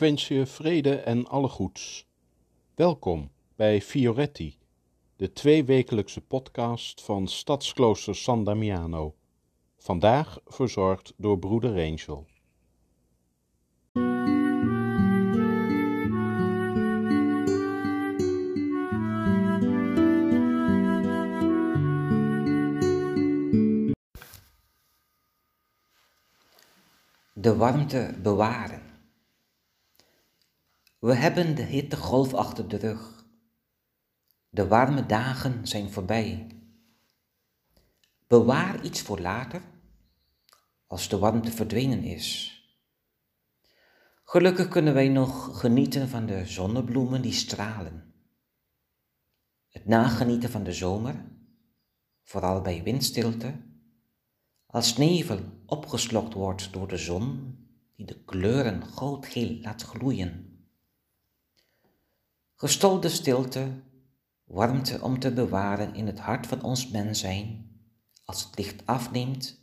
Ik wens je vrede en alle goeds. Welkom bij Fioretti, de tweewekelijkse podcast van Stadsklooster San Damiano. Vandaag verzorgd door broeder Angel. De warmte bewaren. We hebben de hittegolf achter de rug. De warme dagen zijn voorbij. Bewaar iets voor later, als de warmte verdwenen is. Gelukkig kunnen wij nog genieten van de zonnebloemen die stralen. Het nagenieten van de zomer, vooral bij windstilte, als nevel opgeslokt wordt door de zon die de kleuren goudgeel laat gloeien Gestolde stilte, warmte om te bewaren in het hart van ons mens zijn, als het licht afneemt,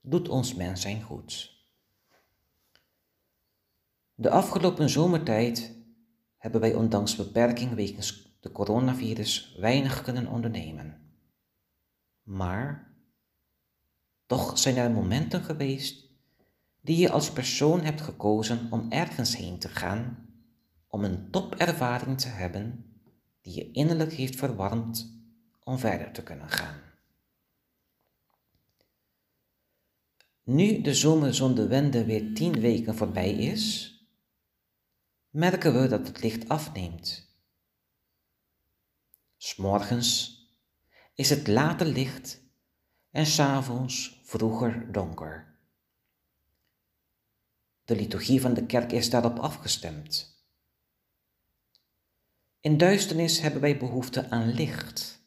doet ons mens zijn goed. De afgelopen zomertijd hebben wij ondanks beperking wegens de coronavirus weinig kunnen ondernemen. Maar toch zijn er momenten geweest die je als persoon hebt gekozen om ergens heen te gaan om een topervaring te hebben die je innerlijk heeft verwarmd om verder te kunnen gaan. Nu de zomer zonder wende weer tien weken voorbij is, merken we dat het licht afneemt. S'morgens is het later licht en s'avonds vroeger donker. De liturgie van de kerk is daarop afgestemd. In duisternis hebben wij behoefte aan licht.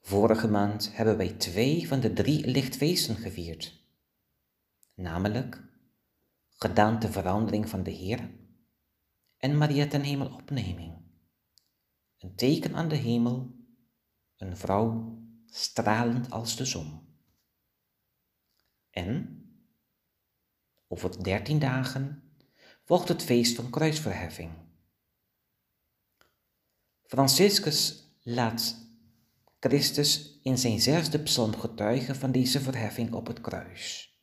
Vorige maand hebben wij twee van de drie lichtfeesten gevierd, namelijk gedaanteverandering van de Heer en Maria ten. Een teken aan de hemel, een vrouw stralend als de zon. En over dertien dagen volgt het feest van kruisverheffing. Franciscus laat Christus in zijn zesde psalm getuigen van deze verheffing op het kruis.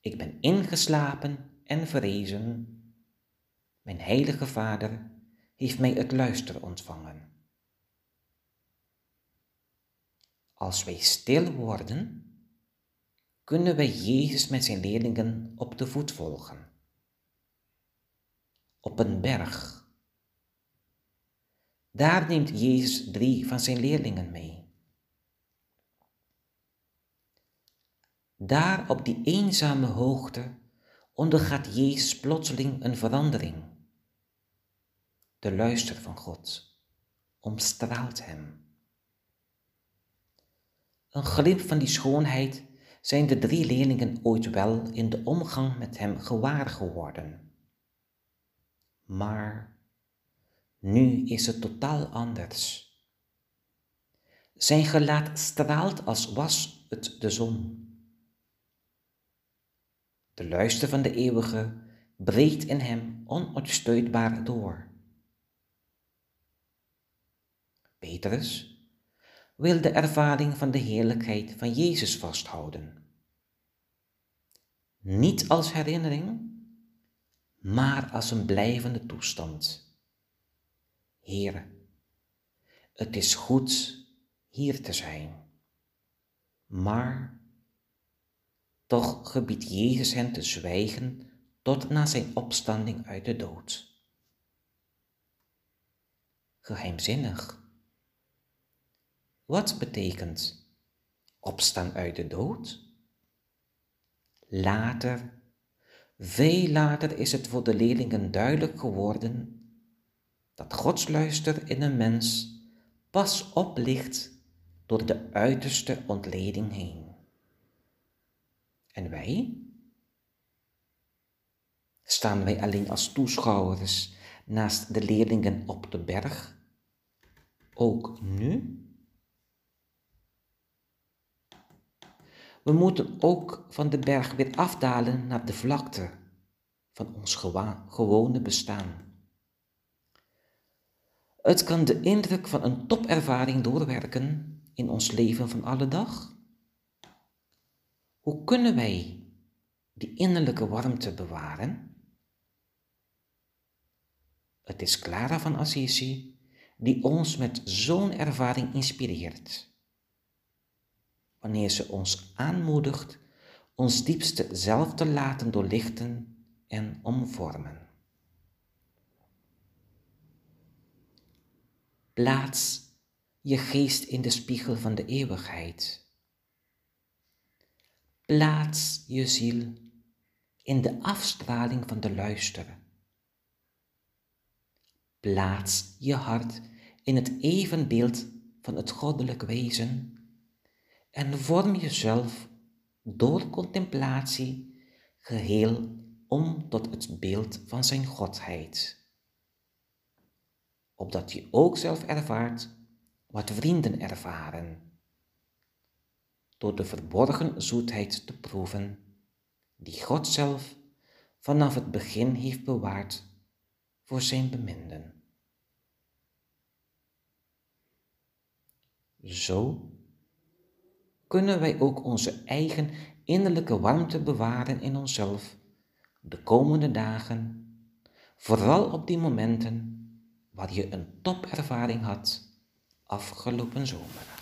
Ik ben ingeslapen en verrezen. Mijn heilige Vader heeft mij het luisteren ontvangen. Als wij stil worden, kunnen wij Jezus met zijn leerlingen op de voet volgen. Op een berg daar neemt Jezus drie van zijn leerlingen mee. Daar op die eenzame hoogte ondergaat Jezus plotseling een verandering. De luister van God omstraalt hem. Een glimp van die schoonheid zijn de drie leerlingen ooit wel in de omgang met hem gewaar geworden. Maar nu is het totaal anders. Zijn gelaat straalt als was het de zon. De luister van de eeuwige breekt in hem onuitstuitbaar door. Petrus wil de ervaring van de heerlijkheid van Jezus vasthouden. Niet als herinnering, maar als een blijvende toestand. Heer, het is goed hier te zijn. Maar toch gebiedt Jezus hen te zwijgen tot na zijn opstanding uit de dood. Geheimzinnig. Wat betekent opstaan uit de dood? Later, veel later is het voor de leerlingen duidelijk geworden dat Gods luister in een mens pas oplicht door de uiterste ontleding heen. En wij? Staan wij alleen als toeschouwers naast de leerlingen op de berg? Ook nu? We moeten ook van de berg weer afdalen naar de vlakte van ons gewone bestaan. Het kan de indruk van een topervaring doorwerken in ons leven van alle dag. Hoe kunnen wij die innerlijke warmte bewaren? Het is Clara van Assisi die ons met zo'n ervaring inspireert. Wanneer ze ons aanmoedigt ons diepste zelf te laten doorlichten en omvormen. Plaats je geest in de spiegel van de eeuwigheid. Plaats je ziel in de afstraling van de luisteren. Plaats je hart in het evenbeeld van het goddelijk wezen en vorm jezelf door contemplatie geheel om tot het beeld van zijn godheid. Opdat je ook zelf ervaart wat vrienden ervaren, door de verborgen zoetheid te proeven die God zelf vanaf het begin heeft bewaard voor zijn beminden. Zo kunnen wij ook onze eigen innerlijke warmte bewaren in onszelf de komende dagen, vooral op die momenten waar je een topervaring had afgelopen zomer.